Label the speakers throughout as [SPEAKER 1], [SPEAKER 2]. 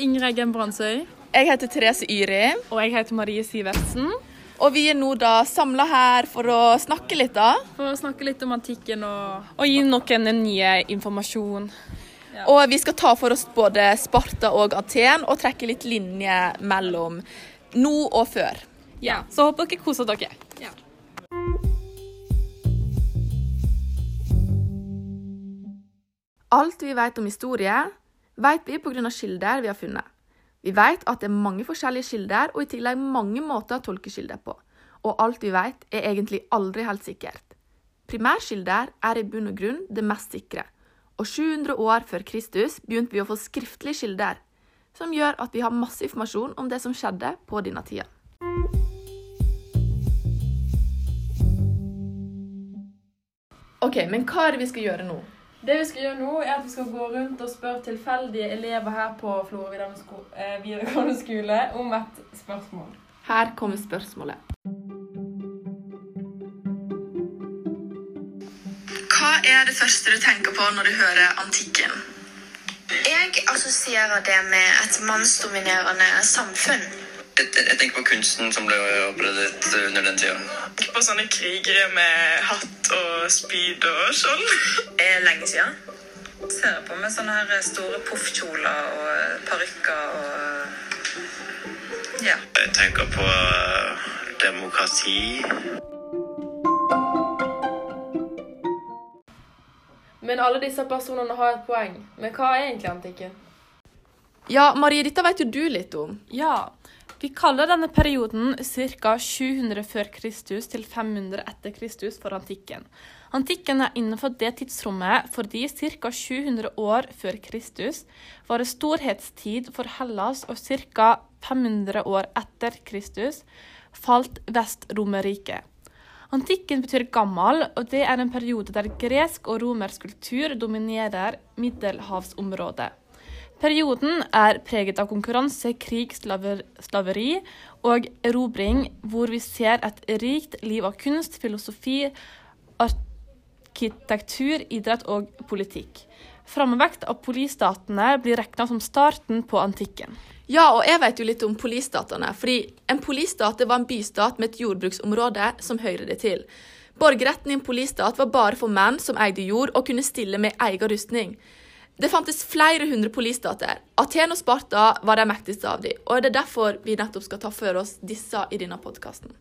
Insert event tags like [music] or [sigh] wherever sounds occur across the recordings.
[SPEAKER 1] heter Ingrid Eggen Brandsøy.
[SPEAKER 2] Jeg heter Therese Yri.
[SPEAKER 1] Og jeg heter Marie Sivertsen.
[SPEAKER 2] Og vi er nå da samla her for å snakke litt, da.
[SPEAKER 1] For å snakke litt om antikken og
[SPEAKER 3] Og gi noen ny informasjon.
[SPEAKER 1] Ja.
[SPEAKER 2] Og vi skal ta for oss både Sparta og Aten, og trekke litt linje mellom nå og før.
[SPEAKER 3] Ja, Så håper dere koser dere.
[SPEAKER 1] Ja.
[SPEAKER 2] Alt vi vet om historie, vet vi pga. kilder vi har funnet. Vi vet at det er mange forskjellige kilder, og i tillegg mange måter å tolke kilder på. Og alt vi vet, er egentlig aldri helt sikkert. Primærkilder er i bunn og grunn det mest sikre, og 700 år før Kristus begynte vi å få skriftlige kilder, som gjør at vi har masse informasjon om det som skjedde på denne tida. OK, men hva er det vi skal gjøre nå?
[SPEAKER 1] Det vi skal gjøre nå, er at vi skal gå rundt og spørre tilfeldige elever her på Florø videregående eh, videregående skole om et spørsmål.
[SPEAKER 2] Her kommer spørsmålet. Hva er det første du tenker på når du hører antikken?
[SPEAKER 4] Jeg assosierer det med et mannsdominerende samfunn.
[SPEAKER 5] Jeg tenker på kunsten som ble opprettet under den tida.
[SPEAKER 6] på sånne krigere med hatt og spyd og sånn.
[SPEAKER 4] Det [laughs] Er lenge siden.
[SPEAKER 7] ser på med sånne her store poffkjoler og parykker og Ja.
[SPEAKER 5] Jeg tenker på eh, demokrati.
[SPEAKER 1] Men alle disse personene har et poeng. Men hva er egentlig antikken?
[SPEAKER 2] Ja, Marie, dette vet jo du litt om.
[SPEAKER 3] Ja, vi kaller denne perioden ca. 700 før Kristus til 500 etter Kristus for antikken. Antikken er innenfor det tidsrommet fordi ca. 700 år før Kristus var det storhetstid for Hellas, og ca. 500 år etter Kristus falt Vest-Romerriket. Antikken betyr gammel, og det er en periode der gresk og romersk kultur dominerer middelhavsområdet. Perioden er preget av konkurranse, krig, slaver, slaveri og erobring, hvor vi ser et rikt liv av kunst, filosofi, arkitektur, idrett og politikk. Framvekt av polistatene blir regna som starten på antikken.
[SPEAKER 2] Ja, og jeg vet jo litt om polistatene. fordi en polystat var en bystat med et jordbruksområde som hører det til. Borgerretten i en polistat var bare for menn som eide jord og kunne stille med egen rustning. Det fantes flere hundre polistater. Aten og Sparta var de mektigste av dem, og det er derfor vi nettopp skal ta for oss disse i denne podkasten.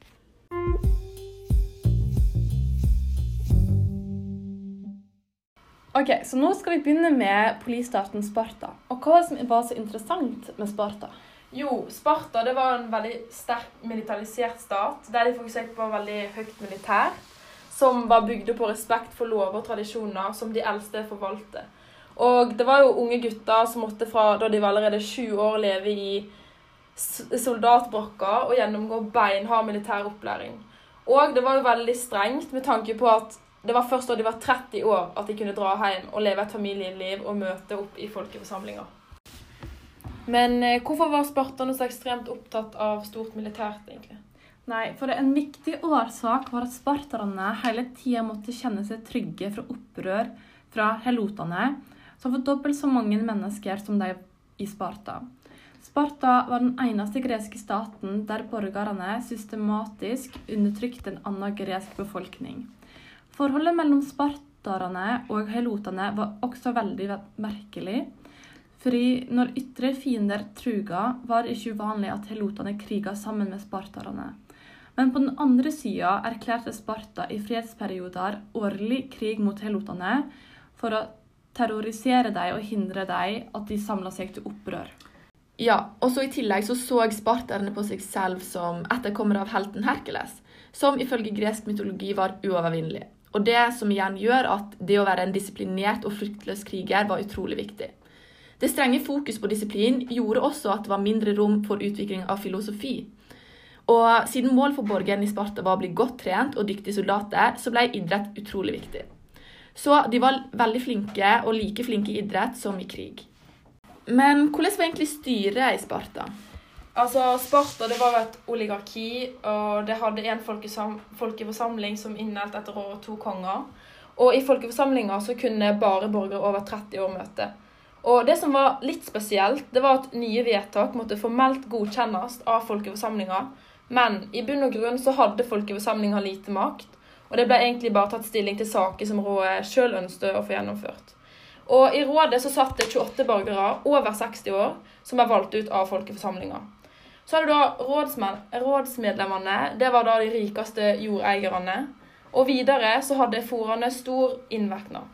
[SPEAKER 3] Ok, så Nå skal vi begynne med polistaten Sparta. Og hva som var så interessant med Sparta?
[SPEAKER 1] Jo, Sparta det var en veldig sterk militarisert stat, der de fokuserte på veldig høyt militær, som var bygd på respekt for lover og tradisjoner som de eldste forvalgte. Og det var jo unge gutter som måtte fra da de var allerede sju år leve i soldatbrakker og gjennomgå beinhard militær opplæring. Og det var jo veldig strengt med tanke på at det var først da de var 30 år at de kunne dra hjem og leve et familieliv og møte opp i folkeforsamlinger. Men eh, hvorfor var sparterne så ekstremt opptatt av stort militært, egentlig?
[SPEAKER 8] Nei, for en viktig årsak var at sparterne hele tida måtte kjenne seg trygge fra opprør fra helotene, som var dobbelt så mange mennesker som de i Sparta. Sparta var den eneste greske staten der borgerne systematisk undertrykte en annen gresk befolkning. Forholdet mellom sparterne og helotene var også veldig merkelig. Fordi når ytre fiender truga, var det ikke uvanlig at helotene kriga sammen med sparterne. Men på den andre sida erklærte Sparta i fredsperioder årlig krig mot helotene for å terrorisere dem og hindre dem at de samla seg til opprør.
[SPEAKER 2] Ja, og så I tillegg så, så sparterne på seg selv som etterkommere av helten Herkules, som ifølge gresk mytologi var uovervinnelig. Og det som igjen gjør at det å være en disiplinert og fryktløs kriger var utrolig viktig. Det strenge fokus på disiplin gjorde også at det var mindre rom for utvikling av filosofi. Og siden mål for borgerne i Sparta var å bli godt trent og dyktige soldater, så ble idrett utrolig viktig. Så de var veldig flinke, og like flinke i idrett som i krig. Men hvordan var egentlig styret i Sparta?
[SPEAKER 1] Altså, Sparta det var et oligarki, og det hadde en folkeforsamling som innholdt etter året to konger. Og i folkeforsamlinga så kunne bare borgere over 30 år møte. Og det som var litt spesielt, det var at nye vedtak måtte formelt godkjennes av folkeforsamlinga, men i bunn og grunn så hadde folkeforsamlinga lite makt, og det ble egentlig bare tatt stilling til saker som rådet sjøl ønsket å få gjennomført. Og i rådet så satt det 28 borgere over 60 år som ble valgt ut av folkeforsamlinga. Så hadde du da rådsmenn, rådsmedlemmene, det var da de rikeste jordeierne. Og videre så hadde forene stor innvirkning.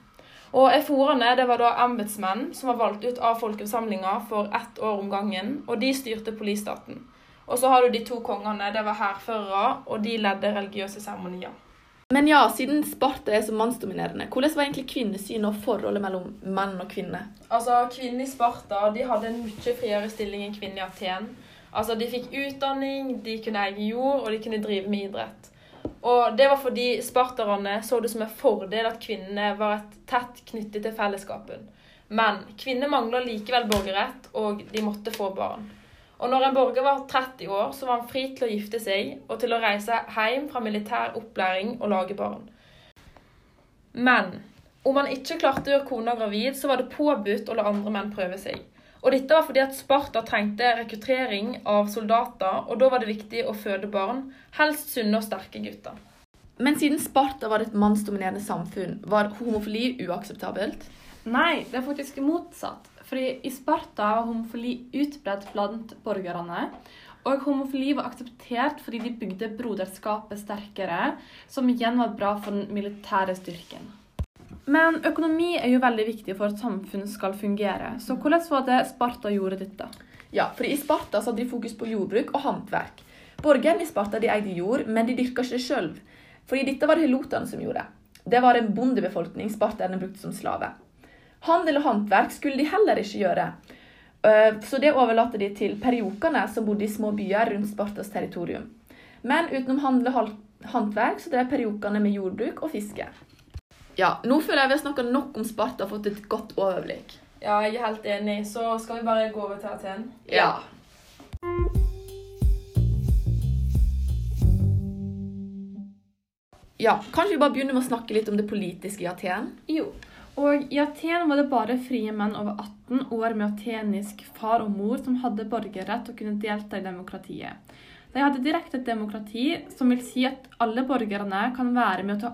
[SPEAKER 1] Og eforene det var da embetsmenn som var valgt ut av folkeforsamlinga for ett år om gangen, og de styrte politistaten. Og så har du de to kongene, det var hærførere, og de ledde religiøse seremonier.
[SPEAKER 2] Men ja, siden Sparta er så mannsdominerende, hvordan var egentlig kvinnesynet og forholdet mellom menn og kvinner?
[SPEAKER 1] Altså, Kvinner i Sparta de hadde en mye friere stilling enn kvinner i Aten. Altså, De fikk utdanning, de kunne eie jord, og de kunne drive med idrett. Og Det var fordi sparterne så det som en fordel at kvinnene var et tett knyttet til fellesskapen. Men kvinner mangla likevel borgerrett, og de måtte få barn. Og når en borger var 30 år, så var han fri til å gifte seg og til å reise hjem fra militær opplæring og lage barn. Men om han ikke klarte å gjøre kona gravid, så var det påbudt å la andre menn prøve seg. Og dette var fordi at Sparta trengte rekruttering av soldater, og da var det viktig å føde barn, helst sunne og sterke gutter.
[SPEAKER 2] Men siden Sparta var et mannsdominerende samfunn, var homofili uakseptabelt?
[SPEAKER 8] Nei, det er faktisk motsatt. Fordi I Sparta var homofili utbredt blant borgerne. Og homofili var akseptert fordi de bygde broderskapet sterkere, som igjen var bra for den militære styrken. Men økonomi er jo veldig viktig for at samfunnet skal fungere. Så hvordan var det Sparta gjorde dette?
[SPEAKER 2] Ja, for I Sparta så hadde de fokus på jordbruk og håndverk. Borgerne i Sparta de eide jord, men de dyrka ikke det sjøl. Fordi dette var det helotene som gjorde. Det var en bondebefolkning sparterne brukte som slave. Handel og håndverk skulle de heller ikke gjøre. Eh, så det overlater de til periokene som bodde i små byer rundt Spartas territorium. Men utenom handel og håndverk så drev periokene med jordbruk og fiske. Ja, Nå føler jeg vi har snakka nok om Sparta og fått et godt overblikk.
[SPEAKER 1] Ja, jeg er helt enig. Så skal vi bare gå over til Aten?
[SPEAKER 2] Ja. Ja, Kanskje vi bare begynner med å snakke litt om det politiske i Aten?
[SPEAKER 8] Jo. Og I Aten var det bare frie menn over 18 år med atenisk far og mor som hadde borgerrett og kunne delta i demokratiet. De hadde direkte et demokrati, som vil si at alle borgerne kan være med å ta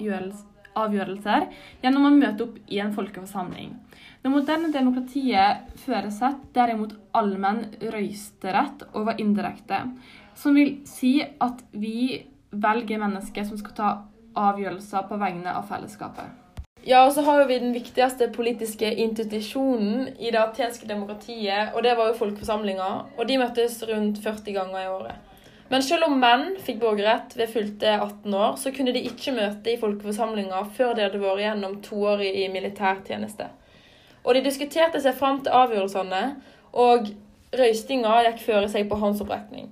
[SPEAKER 8] avgjørelser gjennom å møte opp i en folkeforsamling. Det moderne demokratiet føresetter derimot allmenn røysterett over indirekte, som vil si at vi velger mennesker som skal ta avgjørelser på vegne av fellesskapet.
[SPEAKER 1] Ja, og så har vi den viktigste politiske institusjonen i det atenske demokratiet, og det var jo folkeforsamlinga. Og de møttes rundt 40 ganger i året. Men selv om menn fikk borgerrett ved fylte 18 år, så kunne de ikke møte i folkeforsamlinga før de hadde vært gjennom to år i militærtjeneste. Og de diskuterte seg fram til avgjørelsene, og røystinga gikk føre seg på håndsopprekning.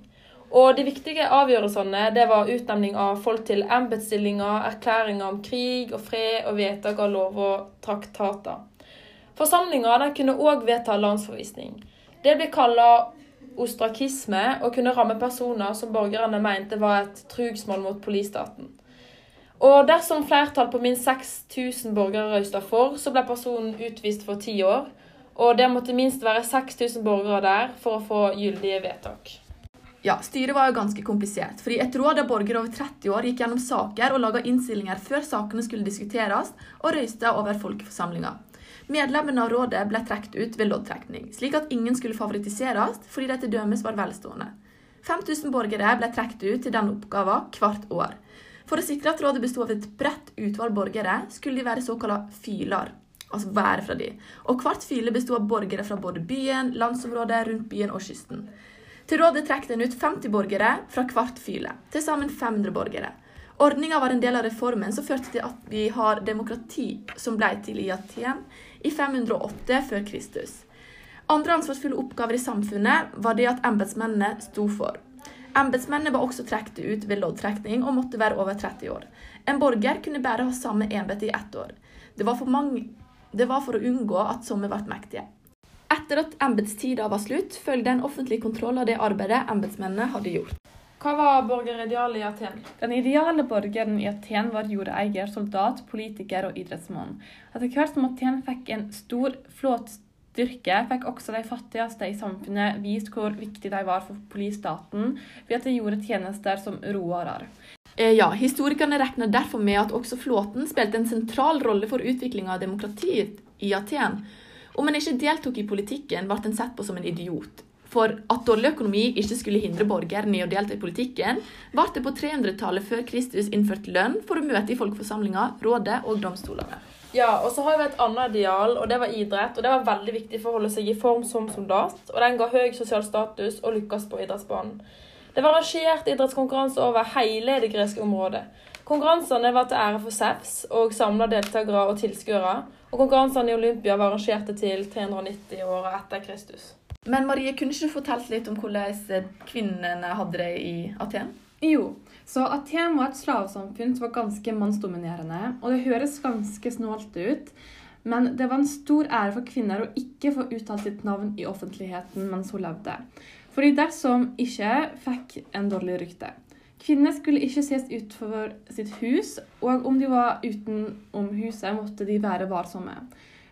[SPEAKER 1] Og de viktige avgjørelsene det var utnevning av folk til embetsstillinger, erklæringer om krig og fred og vedtak av lov og traktater. Forsamlinga kunne òg vedta landsforvisning. Det ble kalla ostrakisme og kunne ramme personer som borgerne mente var et trugsmål mot polistaten. Og dersom flertall på minst 6000 borgere røysta for, så ble personen utvist for ti år. Og det måtte minst være 6000 borgere der for å få gyldige vedtak.
[SPEAKER 2] Ja, Styret var jo ganske komplisert, fordi et råd av borgere over 30 år gikk gjennom saker og laga innstillinger før sakene skulle diskuteres, og røysta over folkeforsamlinga. Medlemmene av rådet ble trukket ut ved loddtrekning, slik at ingen skulle favoritiseres fordi de til dømes var velstående. 5000 borgere ble trukket ut til denne oppgaven hvert år. For å sikre at rådet bestod av et bredt utvalg borgere, skulle de være såkalte fyler. altså være fra de. Og hvert fyle bestod av borgere fra både byen, landsområdet, rundt byen og kysten. Til rådet trekk den ut 50 borgere fra hvert fyle, til sammen 500 borgere. Ordninga var en del av reformen som førte til at vi har demokrati, som ble til i Aten i 508 før Kristus. Andre ansvarsfulle oppgaver i samfunnet var det at embetsmennene sto for. Embetsmennene var også trukket ut ved loddtrekning og måtte være over 30 år. En borger kunne bare ha samme embete i ett år. Det var, mange, det var for å unngå at somme ble mektige. Etter at embetstida var slutt, følgde en offentlig kontroll av det arbeidet embetsmennene hadde gjort.
[SPEAKER 1] Hva var borgeridealet i Aten?
[SPEAKER 8] Den ideale borgeren i Aten var jordeier, soldat, politiker og idrettsmann. Etter hvert som Aten fikk en stor flåtstyrke, fikk også de fattigste i samfunnet vist hvor viktig de var for politistaten ved at de gjorde tjenester som roere.
[SPEAKER 2] Eh, ja, Historikerne regner derfor med at også flåten spilte en sentral rolle for utviklinga av demokratiet i Aten. Om en ikke deltok i politikken, ble en sett på som en idiot. For at dårlig økonomi ikke skulle hindre borgerne i å delta i politikken, ble det på 300-tallet før Kristus innført lønn for å møte i folkeforsamlinger, rådet og domstolene.
[SPEAKER 1] Ja, og så har vi et annet ideal, og det var idrett. Og det var veldig viktig for å holde seg i form som soldat, og den ga høy sosial status og lykkes på idrettsbanen. Det var arrangert idrettskonkurranser over hele det greske området. Konkurransene var til ære for SEPS, og samla deltakere og tilskuere. Og konkurransene i Olympia var arrangerte til 390 år etter Kristus.
[SPEAKER 2] Men Marie, kunne ikke du fortalt litt om hvordan kvinnene hadde det i Aten?
[SPEAKER 8] Jo, så Aten var et slavesamfunn som var ganske mannsdominerende. Og det høres ganske snålt ut, men det var en stor ære for kvinner å ikke få uttalt sitt navn i offentligheten mens hun levde. Fordi dersom ikke fikk en dårlig rykte. Kvinner skulle ikke ses utenfor sitt hus, og om de var utenom huset, måtte de være varsomme.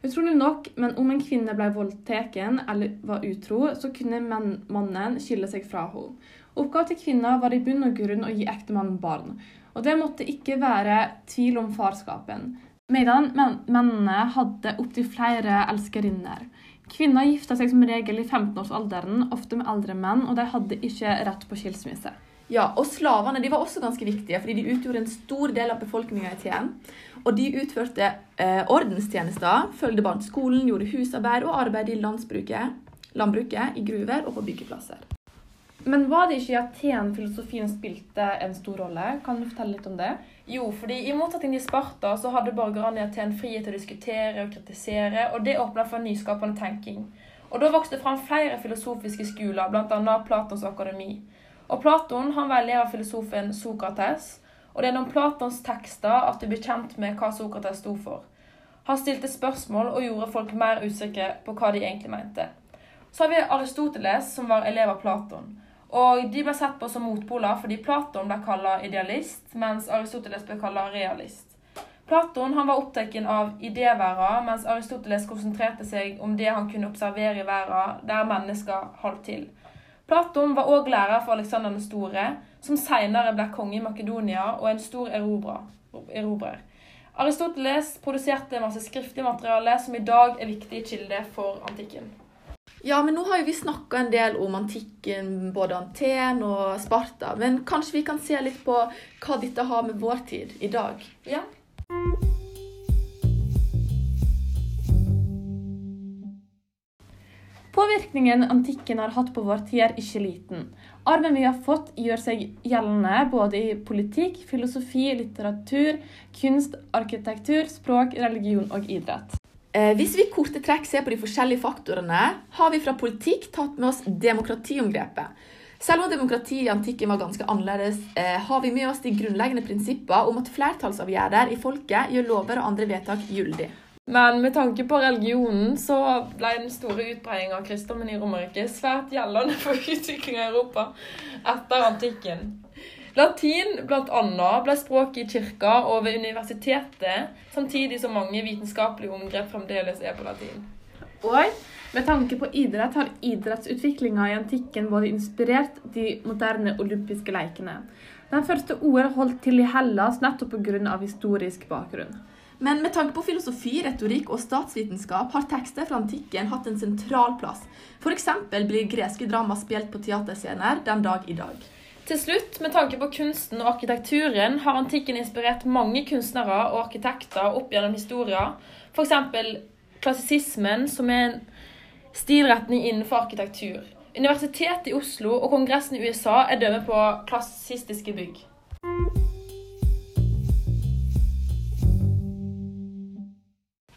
[SPEAKER 8] Utrolig nok, men om en kvinne ble voldtatt eller var utro, så kunne mannen skille seg fra henne. Oppgaven til kvinner var i bunn og grunn å gi ektemannen barn, og det måtte ikke være tvil om farskapen. Medan mennene hadde opptil flere elskerinner. Kvinner gifta seg som regel i 15-årsalderen, ofte med eldre menn, og de hadde ikke rett på skilsmisse.
[SPEAKER 2] Ja, og Slavene de var også ganske viktige, fordi de utgjorde en stor del av befolkninga i Tien. Og de utførte eh, ordenstjenester, følgde barn til skolen, gjorde husarbeid og arbeid i landbruket, i gruver og på byggeplasser.
[SPEAKER 8] Men var det ikke i Aten filosofien spilte en stor rolle? Kan du fortelle litt om det?
[SPEAKER 1] Jo, fordi i motsetning til Sparta så hadde borgerne i Aten frihet til å diskutere og kritisere, og det åpna for nyskapende tenking. Og da vokste det fram flere filosofiske skoler, bl.a. Platons akademi. Og Platon han var av filosofen Sokrates, og det er gjennom Platons tekster at du blir kjent med hva Sokrates sto for. Han stilte spørsmål og gjorde folk mer usikre på hva de egentlig mente. Så har vi Aristoteles, som var elev av Platon. Og De ble sett på som motpoler fordi Platon ble kalt idealist, mens Aristoteles ble kalt realist. Platon han var opptatt av idéverden, mens Aristoteles konsentrerte seg om det han kunne observere i verden, der mennesker holdt til. Platon var òg lærer for Aleksander den store, som senere ble konge i Makedonia og en stor erobrer. Aristoteles produserte masse skriftlig materiale som i dag er viktig kilde for antikken.
[SPEAKER 2] Ja, men nå har jo vi snakka en del om antikken, både Anten og Sparta. Men kanskje vi kan se litt på hva dette har med vår tid i dag?
[SPEAKER 1] Ja.
[SPEAKER 8] Påvirkningen antikken har hatt på vår tid, er ikke liten. Arven vi har fått, gjør seg gjeldende både i politikk, filosofi, litteratur, kunst, arkitektur, språk, religion og idrett.
[SPEAKER 2] Eh, hvis vi korte trekk ser på de forskjellige faktorene, har vi fra politikk tatt med oss demokratiomgrepet. Selv om demokrati i antikken var ganske annerledes, eh, har vi med oss de grunnleggende prinsipper om at flertallsavgjørelser i folket gjør lover og andre vedtak gyldig.
[SPEAKER 1] Men med tanke på religionen så ble den store utbredingen av kristendommen i Romerike svært gjeldende for utviklinga i Europa etter antikken. Latin bl.a. ble språk i kirka og ved universitetet, samtidig som mange vitenskapelige omgrep fremdeles er på latin.
[SPEAKER 8] Og med tanke på idrett har idrettsutviklinga i antikken både inspirert de moderne olympiske lekene. Den første OL holdt til i Hellas nettopp pga. historisk bakgrunn.
[SPEAKER 2] Men med tanke på filosofi, retorikk og statsvitenskap har tekster fra antikken hatt en sentral plass. F.eks. blir greske drama spilt på teaterscener den dag i dag.
[SPEAKER 1] Til slutt, med tanke på kunsten og arkitekturen, har antikken inspirert mange kunstnere og arkitekter opp gjennom historien. F.eks. klassisismen, som er en stilretning innenfor arkitektur. Universitetet i Oslo og Kongressen i USA er dømme på klassistiske bygg.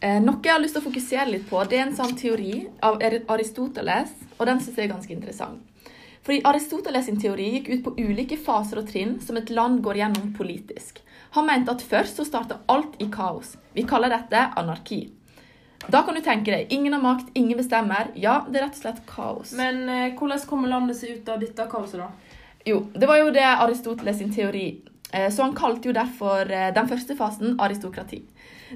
[SPEAKER 2] Noe jeg har lyst til å fokusere litt på, det er en sånn teori av Aristoteles, og den syns jeg er ganske interessant. Fordi Aristoteles sin teori gikk ut på ulike faser og trinn som et land går gjennom politisk. Han mente at først så starter alt i kaos. Vi kaller dette anarki. Da kan du tenke deg ingen har makt, ingen bestemmer. Ja, det er rett og slett kaos.
[SPEAKER 1] Men eh, hvordan kommer landet seg ut av dette kaoset, da?
[SPEAKER 2] Jo, det var jo det Aristoteles sin teori. Eh, Så han kalte jo derfor eh, den første fasen aristokrati.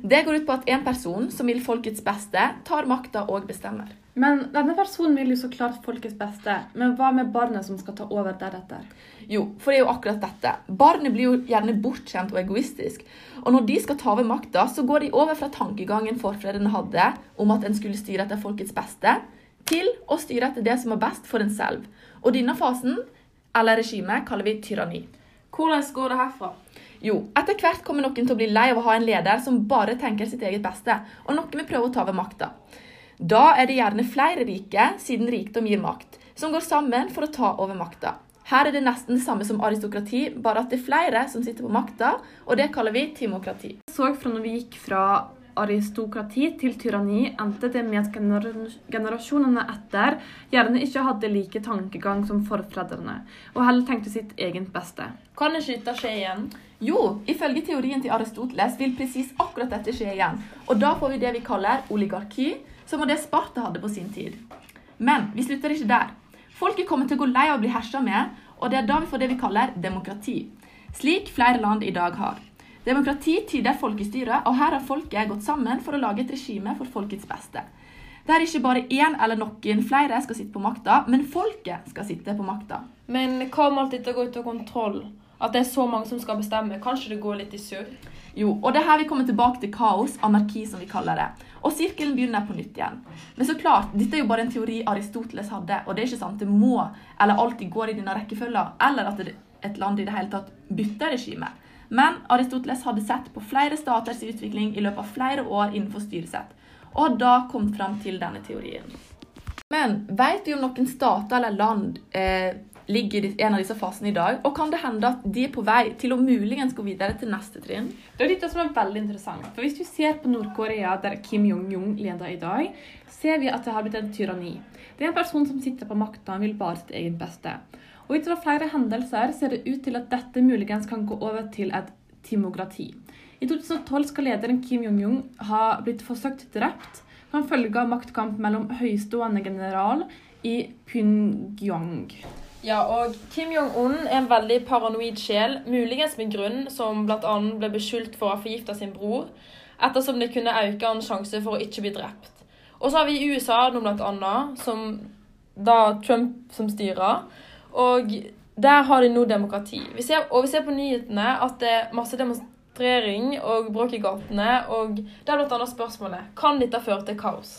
[SPEAKER 2] Det går ut på at en person som vil folkets beste, tar makta og bestemmer.
[SPEAKER 8] Men denne personen vil jo så klart folkets beste. Men hva med barnet som skal ta over deretter?
[SPEAKER 2] Jo, for det er jo akkurat dette. Barnet blir jo gjerne bortskjemt og egoistisk. Og når de skal ta over makta, så går de over fra tankegangen forfedrene hadde om at en skulle styre etter folkets beste, til å styre etter det som er best for en selv. Og denne fasen, eller regimet, kaller vi tyranni.
[SPEAKER 1] Hvordan går det herfra?
[SPEAKER 2] Jo, etter hvert kommer noen til å bli lei av å ha en leder som bare tenker sitt eget beste, og noen vil prøve å ta over makta. Da er det gjerne flere rike, siden rikdom gir makt, som går sammen for å ta over makta. Her er det nesten det samme som aristokrati, bare at det er flere som sitter på makta, og det kaller vi timokrati.
[SPEAKER 8] Jeg så fra når vi gikk fra aristokrati til tyranni, endte det med at gener generasjonene etter gjerne ikke hadde like tankegang som forfedrene, og heller tenkte sitt eget beste.
[SPEAKER 1] Kan ikke dette skje igjen?
[SPEAKER 2] Jo, ifølge teorien til Aristoteles vil presis akkurat dette skje igjen, og da får vi det vi kaller oligarki, som var det Sparta hadde på sin tid. Men vi slutter ikke der. Folket kommer til å gå lei av å bli hersa med, og det er da vi får det vi kaller demokrati. Slik flere land i dag har. Demokrati tyder folkestyre, og her har folket gått sammen for å lage et regime for folkets beste. Der ikke bare én eller noen flere skal sitte på makta, men folket skal sitte på makta.
[SPEAKER 1] Men hva om alt dette går ut av kontroll? At det er så mange som skal bestemme? Kanskje det går litt i surr?
[SPEAKER 2] Jo, og det er her vi kommer tilbake til kaos, anarki som vi kaller det. Og sirkelen begynner på nytt igjen. Men så klart, dette er jo bare en teori Aristoteles hadde, og det er ikke sant det må eller alltid går i denne rekkefølgen, eller at et land i det hele tatt bytter regime. Men Aristoteles hadde sett på flere staters utvikling i løpet av flere år innenfor styresett, og har da kommet fram til denne teorien. Men vet vi om noen stater eller land eh, ligger i en av disse fasene i dag, og kan det hende at de er på vei til å muligens gå videre til neste trinn?
[SPEAKER 8] Det er dette som er veldig interessant. For Hvis du ser på Nord-Korea, der Kim Jong-un leder i dag, ser vi at det har blitt en tyranni. Det er en person som sitter på makta og vil bare sitt eget beste. Og Ut flere hendelser ser det ut til at dette muligens kan gå over til et timokrati. I 2012 skal lederen Kim Jong-un ha blitt forsøkt drept som følge av maktkamp mellom høystående general i Pyongyang.
[SPEAKER 1] Ja, og Kim Jong-un er en veldig paranoid sjel, muligens med grunn, som bl.a. ble beskyldt for å ha forgifta sin bror, ettersom det kunne øke hans sjanse for å ikke bli drept. Og så har vi USA nå blant annet, som da Trump som styrer, og der har de nå demokrati. Vi ser, og vi ser på nyhetene at det er masse demonstrering og bråk i gatene, og det er blant annet spørsmålet kan dette føre til kaos.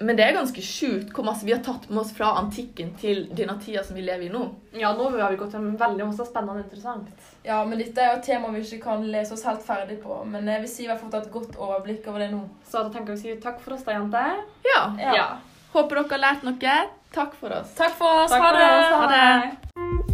[SPEAKER 2] Men det er ganske sjukt hvor masse vi har tatt med oss fra antikken til denne tida som vi lever i nå.
[SPEAKER 8] Ja, nå har vi gått gjennom veldig masse spennende og interessant.
[SPEAKER 1] Ja, men dette er jo et tema vi ikke kan lese oss helt ferdig på. Men jeg vil si vi har fått et godt overblikk over det nå.
[SPEAKER 8] Så da tenker vi å si takk for oss da, jenter.
[SPEAKER 2] Ja.
[SPEAKER 1] Ja.
[SPEAKER 2] Håper dere har lært noe. Takk for oss.
[SPEAKER 1] Takk for oss.
[SPEAKER 8] Takk
[SPEAKER 1] ha
[SPEAKER 8] for
[SPEAKER 1] det.
[SPEAKER 8] oss.
[SPEAKER 2] Ha det.
[SPEAKER 8] det.